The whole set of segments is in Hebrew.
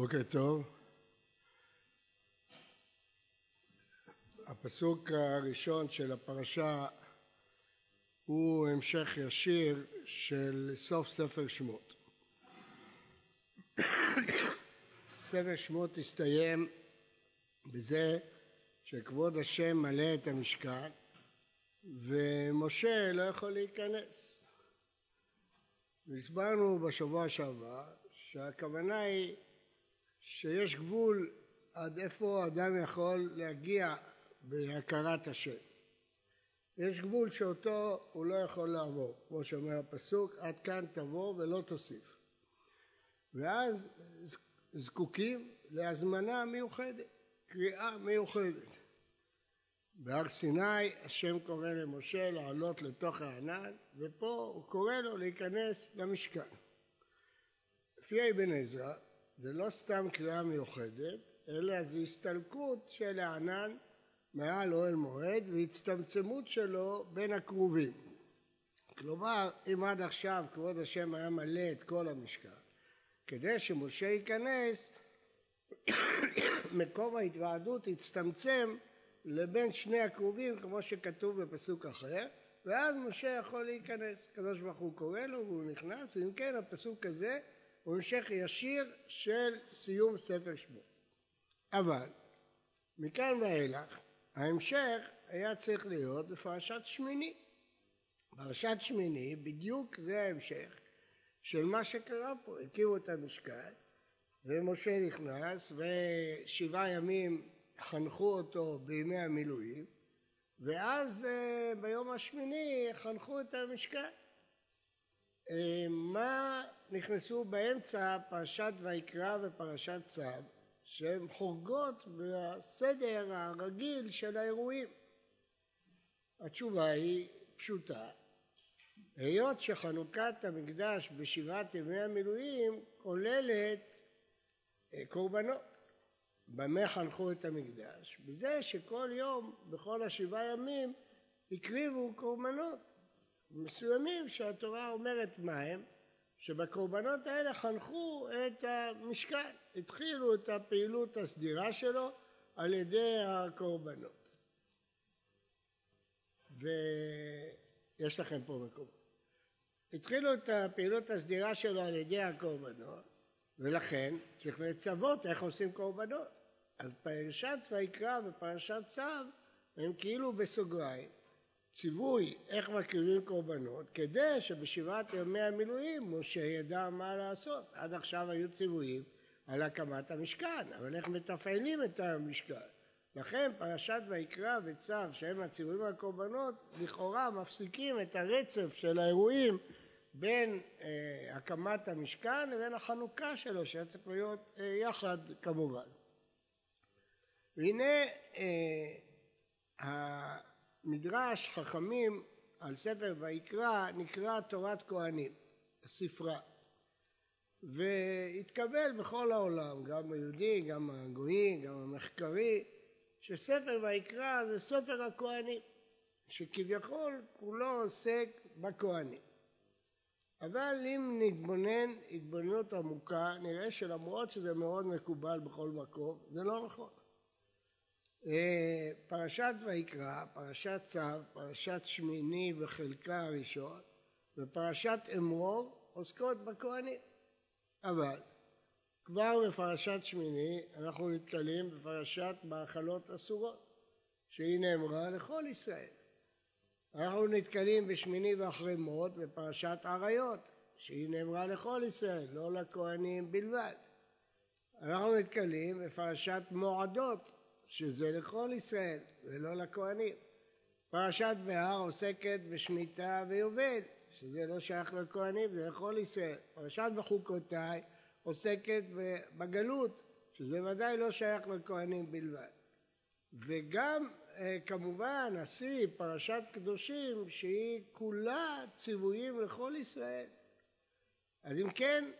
בוקר טוב. הפסוק הראשון של הפרשה הוא המשך ישיר של סוף ספר שמות. ספר שמות הסתיים בזה שכבוד השם מלא את המשכן ומשה לא יכול להיכנס. והסברנו בשבוע שעבר שהכוונה היא שיש גבול עד איפה אדם יכול להגיע בהכרת השם. יש גבול שאותו הוא לא יכול לעבור, כמו שאומר הפסוק, עד כאן תבוא ולא תוסיף. ואז זקוקים להזמנה מיוחדת, קריאה מיוחדת. בהר סיני השם קורא למשה לעלות לתוך הענן, ופה הוא קורא לו להיכנס למשכן. לפי אבן עזרא, זה לא סתם קריאה מיוחדת, אלא זו הסתלקות של הענן מעל אוהל מועד והצטמצמות שלו בין הכרובים. כלומר, אם עד עכשיו כבוד השם היה מלא את כל המשכן, כדי שמשה ייכנס, מקום ההתוועדות הצטמצם לבין שני הכרובים, כמו שכתוב בפסוק אחר, ואז משה יכול להיכנס. הקדוש ברוך הוא קורא לו והוא נכנס, ואם כן הפסוק הזה הוא המשך ישיר של סיום ספר שמות. אבל מכאן ואילך ההמשך היה צריך להיות בפרשת שמיני. פרשת שמיני בדיוק זה ההמשך של מה שקרה פה, הקימו את המשכן ומשה נכנס ושבעה ימים חנכו אותו בימי המילואים ואז אה, ביום השמיני חנכו את המשכן. מה נכנסו באמצע פרשת ויקרא ופרשת צו, שהן חורגות בסדר הרגיל של האירועים? התשובה היא פשוטה. היות שחנוכת המקדש בשבעת ימי המילואים כוללת אה, קורבנות. במה חנכו את המקדש? בזה שכל יום, בכל השבעה ימים, הקריבו קורבנות. מסוימים שהתורה אומרת מה הם, שבקורבנות האלה חנכו את המשכן, התחילו את הפעילות הסדירה שלו על ידי הקורבנות. ויש לכם פה מקומות. התחילו את הפעילות הסדירה שלו על ידי הקורבנות, ולכן צריך לצוות איך עושים קורבנות. אז פרשת ויקרא ופרשת צו הם כאילו בסוגריים. ציווי איך מקריבים קורבנות, כדי שבשבעת ימי המילואים משה ידע מה לעשות. עד עכשיו היו ציוויים על הקמת המשכן, אבל איך מתפעלים את המשכן. לכן פרשת ויקרא וצו, שהם הציוויים והקורבנות, לכאורה מפסיקים את הרצף של האירועים בין אה, הקמת המשכן לבין החנוכה שלו, שהיה צריך להיות אה, יחד כמובן. והנה אה, מדרש חכמים על ספר ויקרא נקרא תורת כהנים, הספרה. והתקבל בכל העולם, גם היהודי, גם הגויי, גם המחקרי, שספר ויקרא זה ספר הכהנים, שכביכול כולו עוסק בכהנים. אבל אם נתבונן התבוננות עמוקה, נראה שלמרות שזה מאוד מקובל בכל מקום, זה לא נכון. אה, פרשת ויקרא, פרשת צו, פרשת שמיני וחלקה הראשון ופרשת אמרור עוסקות בכהנים. אבל כבר בפרשת שמיני אנחנו נתקלים בפרשת מאכלות אסורות שהיא נאמרה לכל ישראל. אנחנו נתקלים בשמיני ואחרי מות בפרשת עריות שהיא נאמרה לכל ישראל, לא לכהנים בלבד. אנחנו נתקלים בפרשת מועדות שזה לכל ישראל ולא לכהנים. פרשת בהר עוסקת בשמיטה ויובל, שזה לא שייך לכהנים, זה לכל ישראל. פרשת בחוקותיי עוסקת בגלות, שזה ודאי לא שייך לכהנים בלבד. וגם אה, כמובן השיא, פרשת קדושים, שהיא כולה ציוויים לכל ישראל. אז אם כן,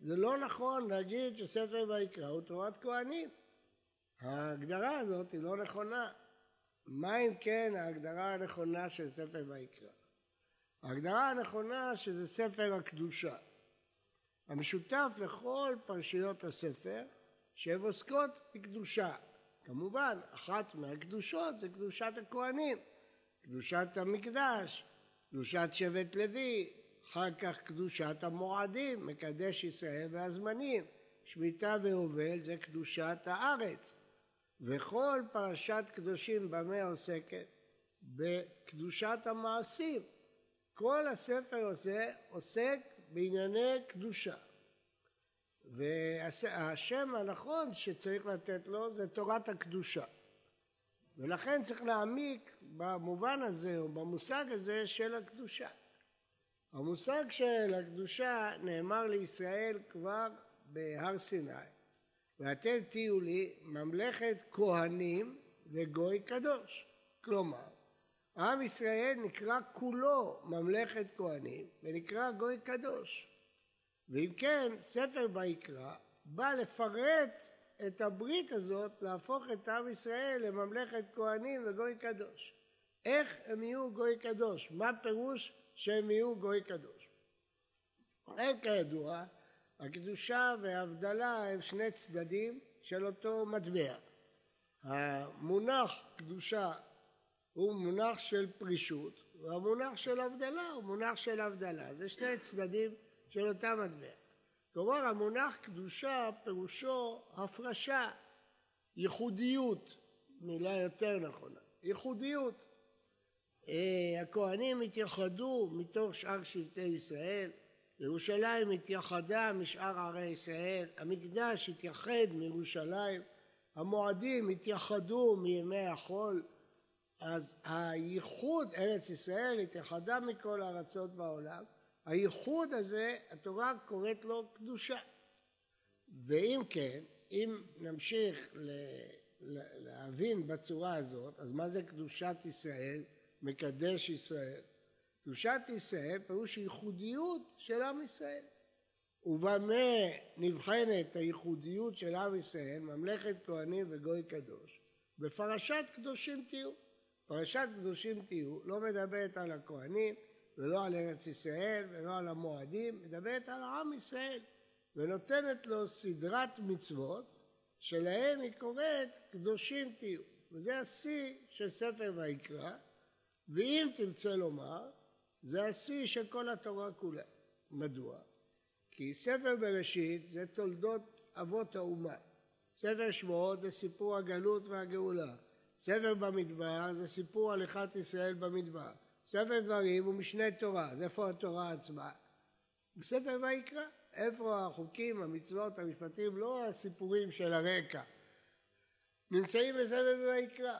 זה לא נכון להגיד שספר ויקרא הוא תורת כהנים. ההגדרה הזאת היא לא נכונה. מה אם כן ההגדרה הנכונה של ספר ויקרא? ההגדרה הנכונה שזה ספר הקדושה. המשותף לכל פרשיות הספר שהן עוסקות בקדושה. כמובן, אחת מהקדושות זה קדושת הכהנים, קדושת המקדש, קדושת שבט לוי, אחר כך קדושת המועדים, מקדש ישראל והזמנים, שמיטה ויובל זה קדושת הארץ. וכל פרשת קדושים במה עוסקת? בקדושת המעשים. כל הספר הזה עוסק בענייני קדושה. והשם הנכון שצריך לתת לו זה תורת הקדושה. ולכן צריך להעמיק במובן הזה או במושג הזה של הקדושה. המושג של הקדושה נאמר לישראל כבר בהר סיני ואתם תהיו לי ממלכת כהנים וגוי קדוש. כלומר, עם ישראל נקרא כולו ממלכת כהנים ונקרא גוי קדוש. ואם כן, ספר ויקרא בא לפרט את הברית הזאת, להפוך את עם ישראל לממלכת כהנים וגוי קדוש. איך הם יהיו גוי קדוש? מה פירוש שהם יהיו גוי קדוש? הם כידוע, הקדושה וההבדלה הם שני צדדים של אותו מטבע. המונח קדושה הוא מונח של פרישות, והמונח של הבדלה הוא מונח של הבדלה. זה שני צדדים של אותה מטבע. כלומר המונח קדושה פירושו הפרשה, ייחודיות, מילה יותר נכונה, ייחודיות. אה, הכהנים התייחדו מתוך שאר שבטי ישראל, ירושלים התייחדה משאר ערי ישראל, המקדש התייחד מירושלים, המועדים התייחדו מימי החול, אז הייחוד, ארץ ישראל התייחדה מכל הארצות בעולם, הייחוד הזה, התורה קוראת לו קדושה. ואם כן, אם נמשיך להבין בצורה הזאת, אז מה זה קדושת ישראל, מקדש ישראל? קדושת ישראל פירוש ייחודיות של עם ישראל. ובמה נבחנת הייחודיות של עם ישראל, ממלכת כהנים וגוי קדוש? בפרשת קדושים תהיו. פרשת קדושים תהיו לא מדברת על הכהנים ולא על ארץ ישראל ולא על המועדים, מדברת על עם ישראל ונותנת לו סדרת מצוות שלהם היא קוראת קדושים תהיו. וזה השיא של ספר ויקרא, ואם תרצה לומר, זה השיא של כל התורה כולה. מדוע? כי ספר בראשית זה תולדות אבות האומה. ספר שמועות זה סיפור הגלות והגאולה. ספר במדבר זה סיפור הליכת ישראל במדבר. ספר דברים הוא משנה תורה, אז איפה התורה עצמה? בספר ויקרא, איפה החוקים, המצוות, המשפטים, לא הסיפורים של הרקע. נמצאים בספר ויקרא.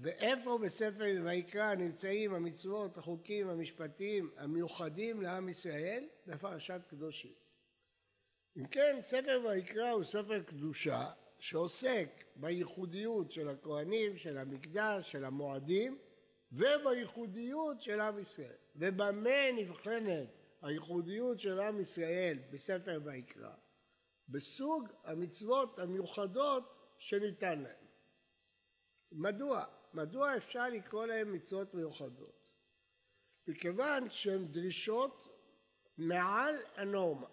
ואיפה בספר ויקרא נמצאים המצוות, החוקים, המשפטים המיוחדים לעם ישראל? בפרשת קדושים. אם כן, ספר ויקרא הוא ספר קדושה שעוסק בייחודיות של הכהנים, של המקדש, של המועדים, ובייחודיות של עם ישראל. ובמה נבחנת הייחודיות של עם ישראל בספר ויקרא? בסוג המצוות המיוחדות שניתן להם. מדוע? מדוע אפשר לקרוא להם מצוות מיוחדות? מכיוון שהן דרישות מעל הנורמה,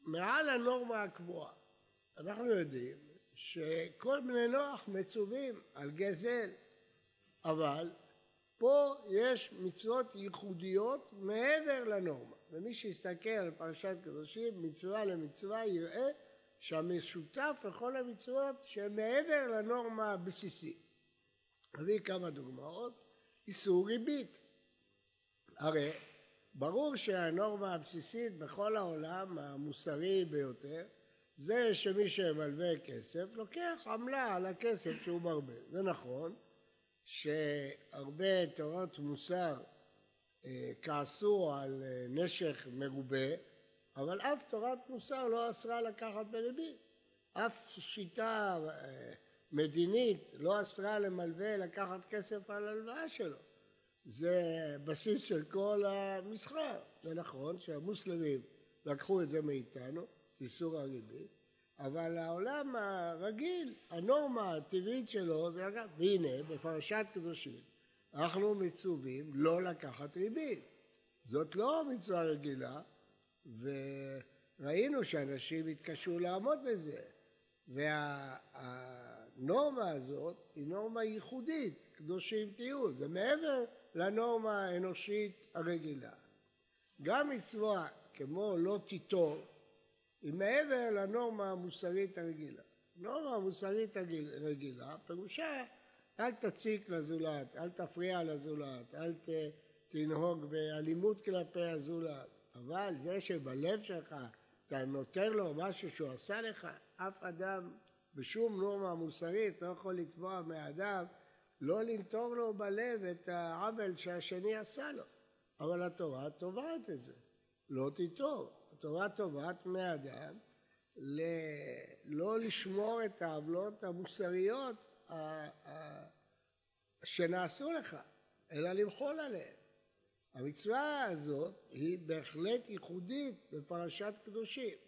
מעל הנורמה הקבועה. אנחנו יודעים שכל בני נוח מצווים על גזל, אבל פה יש מצוות ייחודיות מעבר לנורמה, ומי שיסתכל על פרשת קדושים מצווה למצווה יראה שהמשותף לכל המצוות שהן מעבר לנורמה הבסיסית. אביא כמה דוגמאות. איסור ריבית. הרי ברור שהנורמה הבסיסית בכל העולם המוסרי ביותר זה שמי שמלווה כסף לוקח עמלה על הכסף שהוא מרבה. זה נכון שהרבה תורות מוסר אה, כעסו על אה, נשך מרובה, אבל אף תורת מוסר לא אסרה לקחת בריבית. אף שיטה אה, מדינית לא אסרה למלווה לקחת כסף על הלוואה שלו. זה בסיס של כל המסחר. זה נכון שהמוסלמים לקחו את זה מאיתנו, איסור הריבית, אבל העולם הרגיל, הנורמה הטבעית שלו זה אגב, והנה בפרשת קדושים אנחנו מצווים לא לקחת ריבית. זאת לא מצווה רגילה, וראינו שאנשים התקשו לעמוד בזה. והנורמה הזאת היא נורמה ייחודית, קדושים תהיו, זה מעבר לנורמה האנושית הרגילה. גם מצווה כמו לא תיטור היא מעבר לנורמה המוסרית הרגילה. נורמה המוסרית הרגילה פירושה אל תציק לזולת, אל תפריע לזולת, אל ת... תנהוג באלימות כלפי הזולת, אבל זה שבלב שלך אתה נותן לו משהו שהוא עשה לך, אף אדם בשום נורמה מוסרית לא יכול לתבוע מאדם לא לנטור לו בלב את העוול שהשני עשה לו. אבל התורה תובעת את זה, לא תיטור. התורה תובעת מאדם ל... לא לשמור את העוולות המוסריות שנעשו לך, אלא למחול עליהן. המצווה הזאת היא בהחלט ייחודית בפרשת קדושים.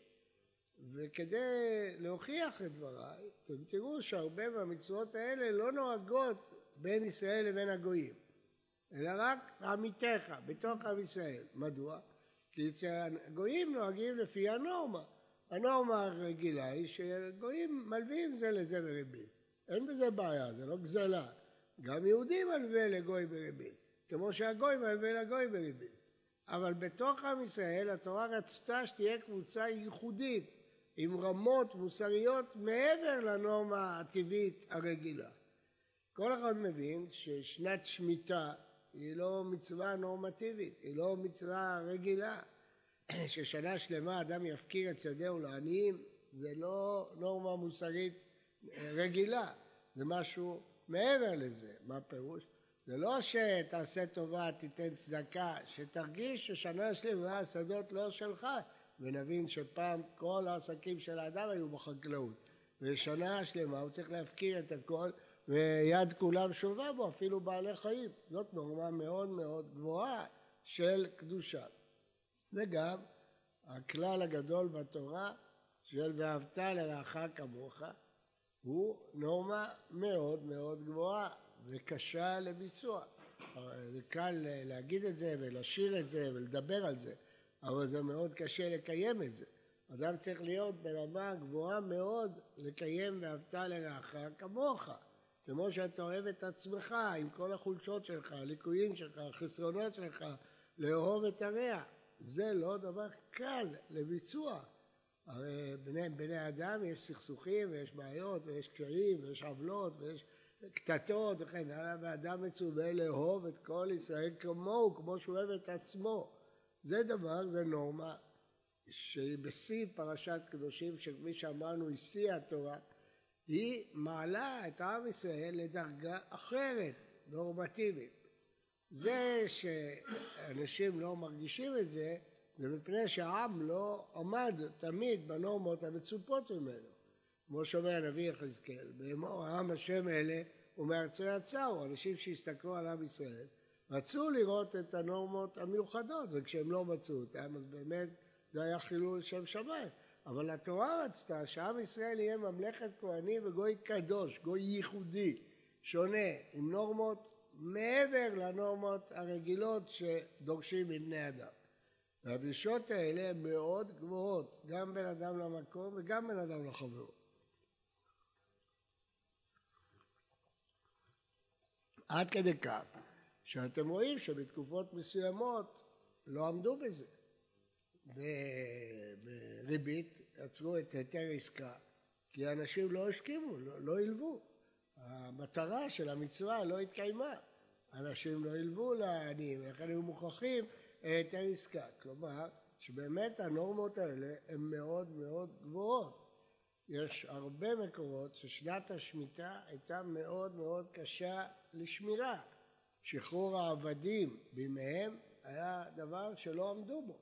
וכדי להוכיח את דבריי, אתם תראו שהרבה מהמצוות האלה לא נוהגות בין ישראל לבין הגויים, אלא רק עמיתיך, בתוך עם ישראל. מדוע? כי אצל הגויים נוהגים לפי הנורמה. הנורמה הרגילה היא שגויים מלווים זה לזה בריבית. אין בזה בעיה, זה לא גזלה. גם יהודים מלווה לגוי בריבית. כמו שהגוי מלווה לגוי בריבית. אבל בתוך עם ישראל התורה רצתה שתהיה קבוצה ייחודית עם רמות מוסריות מעבר לנורמה הטבעית הרגילה. כל אחד מבין ששנת שמיטה היא לא מצווה נורמטיבית, היא לא מצווה רגילה. ששנה שלמה אדם יפקיר את שדהו לעניים זה לא נורמה מוסרית רגילה, זה משהו מעבר לזה. מה פירוש? זה לא שתעשה טובה, תיתן צדקה, שתרגיש ששנה שלמה השדות לא שלך, ונבין שפעם כל העסקים של האדם היו בחקלאות, ושנה שלמה הוא צריך להפקיר את הכל, ויד כולם שובה בו, אפילו בעלי חיים. זאת נורמה מאוד מאוד גבוהה של קדושה. וגם הכלל הגדול בתורה של ואהבת לרעך כמוך הוא נורמה מאוד מאוד גבוהה. וקשה לביצוע. זה קל להגיד את זה ולשיר את זה ולדבר על זה, אבל זה מאוד קשה לקיים את זה. אדם צריך להיות ברמה גבוהה מאוד לקיים ואהבת לרעך כמוך. כמו שאתה אוהב את עצמך עם כל החולשות שלך, הליקויים שלך, החסרונות שלך, לאהוב את הרע. זה לא דבר קל לביצוע. הרי בני, בני אדם יש סכסוכים ויש בעיות ויש קשיים ויש עוולות ויש קטטות וכן הלאה, ואדם מצווה לאהוב את כל ישראל כמוהו, כמו שהוא אוהב את עצמו. זה דבר, זה נורמה שהיא בשיא פרשת קדושים, שכפי שאמרנו היא שיא התורה, היא מעלה את עם ישראל לדרגה אחרת, נורמטיבית. זה שאנשים לא מרגישים את זה, זה מפני שהעם לא עמד תמיד בנורמות המצופות ממנו. כמו שאומר הנביא יחזקאל, באמור העם השם אלה ומארצו יצאו, אנשים שהסתכלו על עם ישראל, רצו לראות את הנורמות המיוחדות, וכשהם לא מצאו אותם, אז באמת זה היה חילול שם שמיים. אבל התורה רצתה שעם ישראל יהיה ממלכת כהנים וגוי קדוש, גוי ייחודי, שונה, עם נורמות מעבר לנורמות הרגילות שדורשים מבני אדם. והדרישות האלה הן מאוד גבוהות, גם בין אדם למקום וגם בין אדם לחברו. עד כדי כך שאתם רואים שבתקופות מסוימות לא עמדו בזה. בריבית עצרו את היתר עסקה כי אנשים לא הסכימו, לא, לא. המטרה של המצווה לא התקיימה. אנשים לא הלוו לעניים, לכן היו מוכרחים היתר עסקה. כלומר, שבאמת הנורמות האלה הן מאוד מאוד גבוהות. יש הרבה מקורות ששנת השמיטה הייתה מאוד מאוד קשה לשמירה. שחרור העבדים בימיהם היה דבר שלא עמדו בו.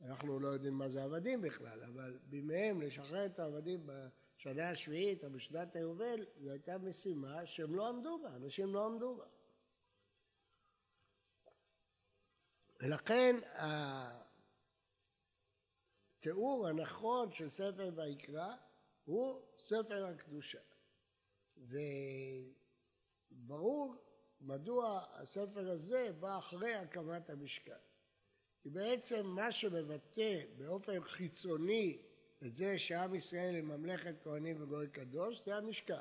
אנחנו לא יודעים מה זה עבדים בכלל, אבל בימיהם לשחרר את העבדים בשנה השביעית או בשנת היובל, זו הייתה משימה שהם לא עמדו בה, אנשים לא עמדו בה. ולכן התיאור הנכון של ספר ויקרא הוא ספר הקדושה. וברור מדוע הספר הזה בא אחרי הקמת המשכן. כי בעצם מה שמבטא באופן חיצוני את זה שעם ישראל הם ממלכת כהנים וגוי קדוש, זה המשכן.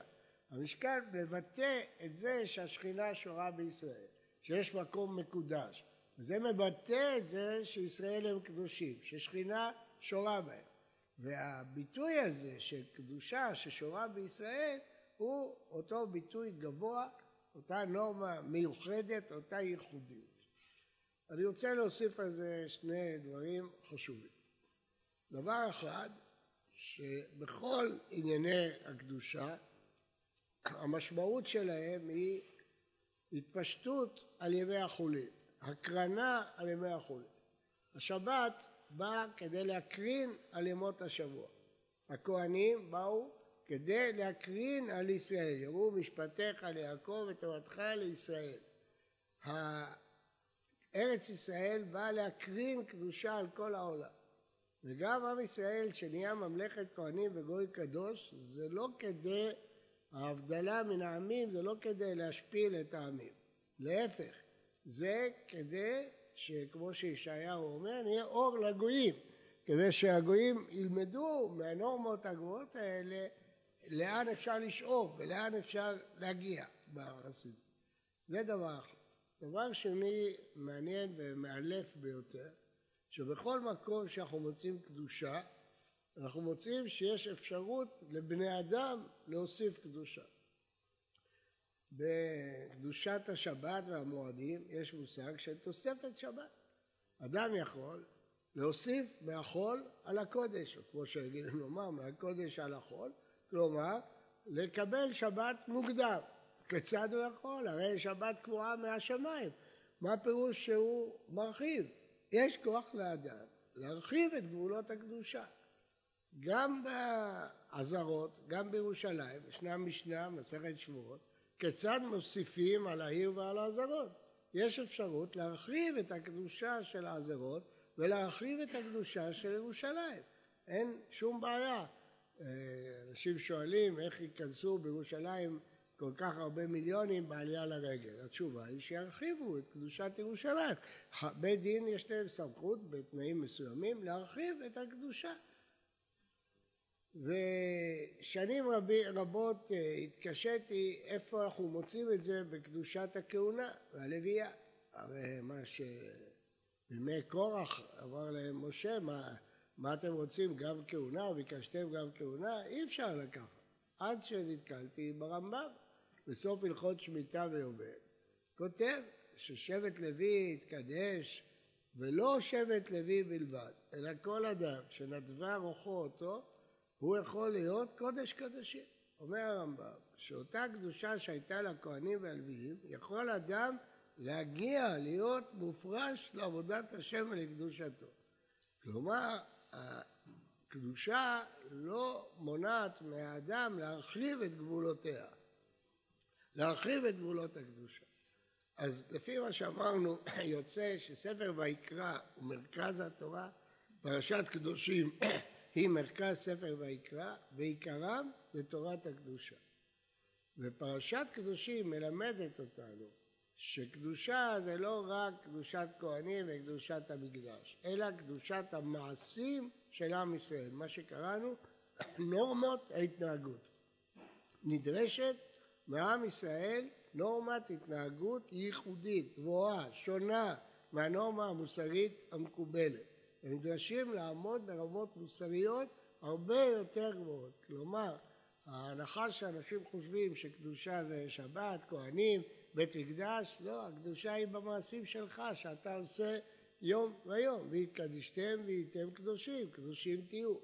המשכן מבטא את זה שהשכינה שורה בישראל, שיש מקום מקודש. וזה מבטא את זה שישראל הם קדושים, ששכינה שורה בהם. והביטוי הזה של קדושה ששורה בישראל הוא אותו ביטוי גבוה, אותה נורמה מיוחדת, אותה ייחודיות. אני רוצה להוסיף על זה שני דברים חשובים. דבר אחד, שבכל ענייני הקדושה המשמעות שלהם היא התפשטות על ימי החולין, הקרנה על ימי החולין. השבת באה כדי להקרין על ימות השבוע. הכהנים באו כדי להקרין על ישראל, יראו משפטיך ליעקב ותורתך לישראל. ארץ ישראל באה להקרין קדושה על כל העולם. וגם עם ישראל שנהיה ממלכת כהנים וגוי קדוש זה לא כדי ההבדלה מן העמים זה לא כדי להשפיל את העמים, להפך, זה כדי שכמו שישעיהו אומר, נהיה אור לגויים, כדי שהגויים ילמדו מהנורמות הגבוהות האלה לאן אפשר לשאוב ולאן אפשר להגיע בחסידות. זה דבר אחד. דבר שני מעניין ומאלף ביותר, שבכל מקום שאנחנו מוצאים קדושה, אנחנו מוצאים שיש אפשרות לבני אדם להוסיף קדושה. בקדושת השבת והמועדים יש מושג של תוספת שבת. אדם יכול להוסיף מהחול על הקודש, או כמו שרגילים לומר, מהקודש על החול, כלומר, לקבל שבת מוקדם. כיצד הוא יכול? הרי שבת קבועה מהשמיים. מה פירוש שהוא מרחיב? יש כוח לאדם להרחיב את גבולות הקדושה. גם בעזרות, גם בירושלים, ישנה משנה, מסכת שבועות, כיצד מוסיפים על העיר ועל העזרות. יש אפשרות להרחיב את הקדושה של העזרות ולהרחיב את הקדושה של ירושלים. אין שום בעיה. אנשים שואלים איך ייכנסו בירושלים כל כך הרבה מיליונים בעלייה לרגל. התשובה היא שירחיבו את קדושת ירושלים. בית דין יש להם סמכות בתנאים מסוימים להרחיב את הקדושה. ושנים רבי, רבות אה, התקשיתי איפה אנחנו מוצאים את זה בקדושת הכהונה והלוויה. הרי מה שבימי קורח אמר להם משה, מה, מה אתם רוצים, גם כהונה, ביקשתם גם כהונה? אי אפשר לקחת. עד שנתקלתי ברמב"ם, בסוף הלכות שמיטה ויובל, כותב ששבט לוי יתקדש ולא שבט לוי בלבד, אלא כל אדם שנדבה רוחו אותו, הוא יכול להיות קודש קודשים. אומר הרמב"ם, שאותה קדושה שהייתה לכהנים והלוויים, יכול אדם להגיע להיות מופרש לעבודת השם ולקדושתו. כלומר, הקדושה לא מונעת מהאדם להרחיב את גבולותיה, להרחיב את גבולות הקדושה. אז לפי מה שאמרנו, יוצא שספר ויקרא הוא מרכז התורה, פרשת קדושים היא מרכז ספר ויקרא, ועיקרם זה תורת הקדושה. ופרשת קדושים מלמדת אותנו שקדושה זה לא רק קדושת כהנים וקדושת המקדש, אלא קדושת המעשים של עם ישראל, מה שקראנו נורמות ההתנהגות. נדרשת מעם ישראל נורמת התנהגות ייחודית, גבוהה, שונה מהנורמה המוסרית המקובלת. הם נדרשים לעמוד ברמות מוסריות הרבה יותר גבוהות. כלומר, ההנחה שאנשים חושבים שקדושה זה שבת, כהנים, בית מקדש, לא, הקדושה היא במעשים שלך, שאתה עושה יום ויום. והתקדישתם והייתם קדושים, קדושים תהיו.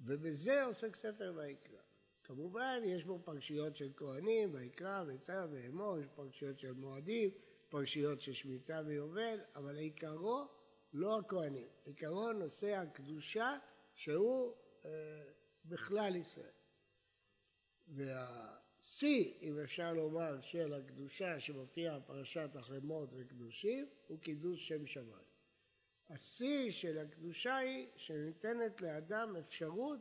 ובזה עוסק ספר ויקרא. כמובן, יש בו פרשיות של כהנים, ויקרא, ויצא ואמור, יש פרשיות של מועדים, פרשיות של שמיטה ויובל, אבל עיקרו לא הכהנים. עיקרו נושא הקדושה שהוא אה, בכלל ישראל. והשיא, אם אפשר לומר, של הקדושה שמופיע בפרשת החמות וקדושים, הוא קידוש שם שמיים. השיא של הקדושה היא שניתנת לאדם אפשרות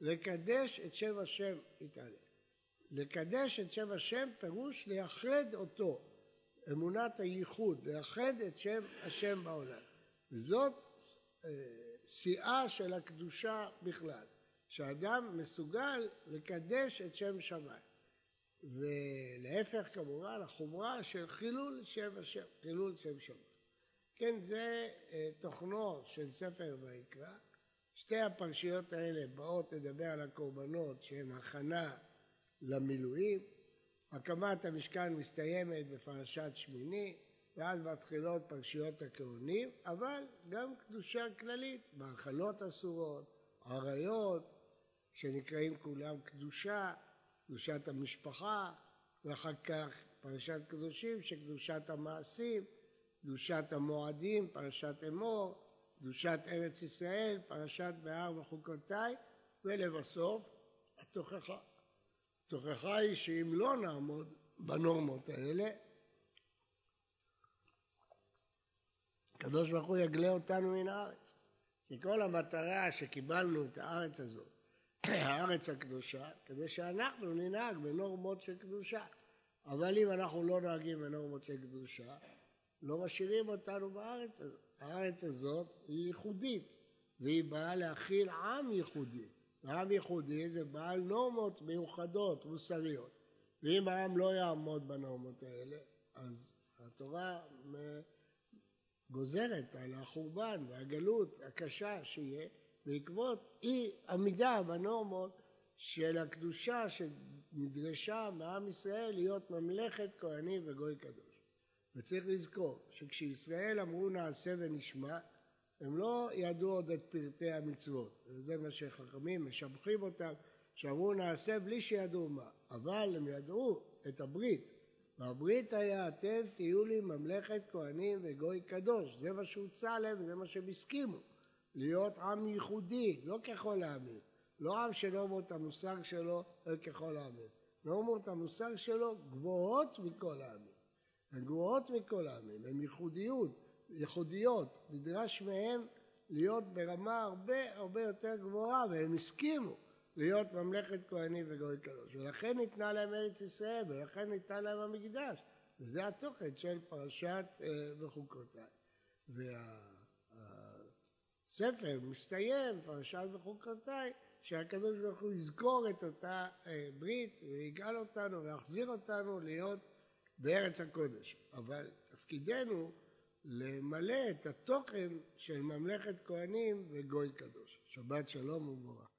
לקדש את שם השם יתעלה. לקדש את שם השם פירוש לייחד אותו, אמונת הייחוד, לייחד את שם השם בעולם. וזאת אה, שיאה של הקדושה בכלל. שאדם מסוגל לקדש את שם שמיים. ולהפך כמובן החומרה של חילול שם השם, חילול שם שמיים. כן, זה אה, תוכנו של ספר ויקרא. שתי הפרשיות האלה באות לדבר על הקורבנות שהן הכנה למילואים. הקמת המשכן מסתיימת בפרשת שמיני, ואז מתחילות פרשיות הכהונים, אבל גם קדושה כללית, מאכלות אסורות, עריות, שנקראים כולם קדושה, קדושת המשפחה, ואחר כך פרשת קדושים שקדושת המעשים, קדושת המועדים, פרשת אמור, קדושת ארץ ישראל, פרשת בהר וחוקותיי, ולבסוף התוכחה. התוכחה היא שאם לא נעמוד בנורמות האלה, הקדוש ברוך הוא יגלה אותנו מן הארץ. כי כל המטרה שקיבלנו את הארץ הזאת, הארץ הקדושה, כדי שאנחנו ננהג בנורמות של קדושה. אבל אם אנחנו לא נוהגים בנורמות של קדושה, לא משאירים אותנו בארץ הזאת. הארץ הזאת היא ייחודית, והיא באה להכיל עם ייחודי. ועם ייחודי זה בעל נורמות מיוחדות, מוסריות. ואם העם לא יעמוד בנורמות האלה, אז התורה גוזרת על החורבן והגלות הקשה שיהיה בעקבות אי עמידה בנורמות של הקדושה שנדרשה מעם ישראל להיות ממלכת כהנים וגוי קדוש. וצריך לזכור שכשישראל אמרו נעשה ונשמע, הם לא ידעו עוד את פרטי המצוות, וזה מה שחכמים משבחים אותם, שאמרו נעשה בלי שידעו מה, אבל הם ידעו את הברית, והברית היה אתם תהיו לי ממלכת כהנים וגוי קדוש, זה מה שהוצע להם וזה מה שהם הסכימו, להיות עם ייחודי, לא ככל העמים, לא עם שנורמות המושג שלו לא ככל העמים, נורמות המושג שלו גבוהות מכל העמים, הן גבוהות מכל העמים, הן ייחודיות, ייחודיות, נדרש מהם להיות ברמה הרבה הרבה יותר גבוהה והם הסכימו להיות ממלכת כהנים וגוי קדוש. ולכן ניתנה להם ארץ ישראל, ולכן ניתן להם המקדש. וזה התוכן של פרשת בחוקותיי. והספר מסתיים, פרשת בחוקותיי, שהקדוש ברוך הוא יזכור את אותה ברית ויגאל אותנו ויחזיר אותנו להיות בארץ הקודש. אבל תפקידנו למלא את התוכן של ממלכת כהנים וגוי קדוש. שבת שלום ומבורך.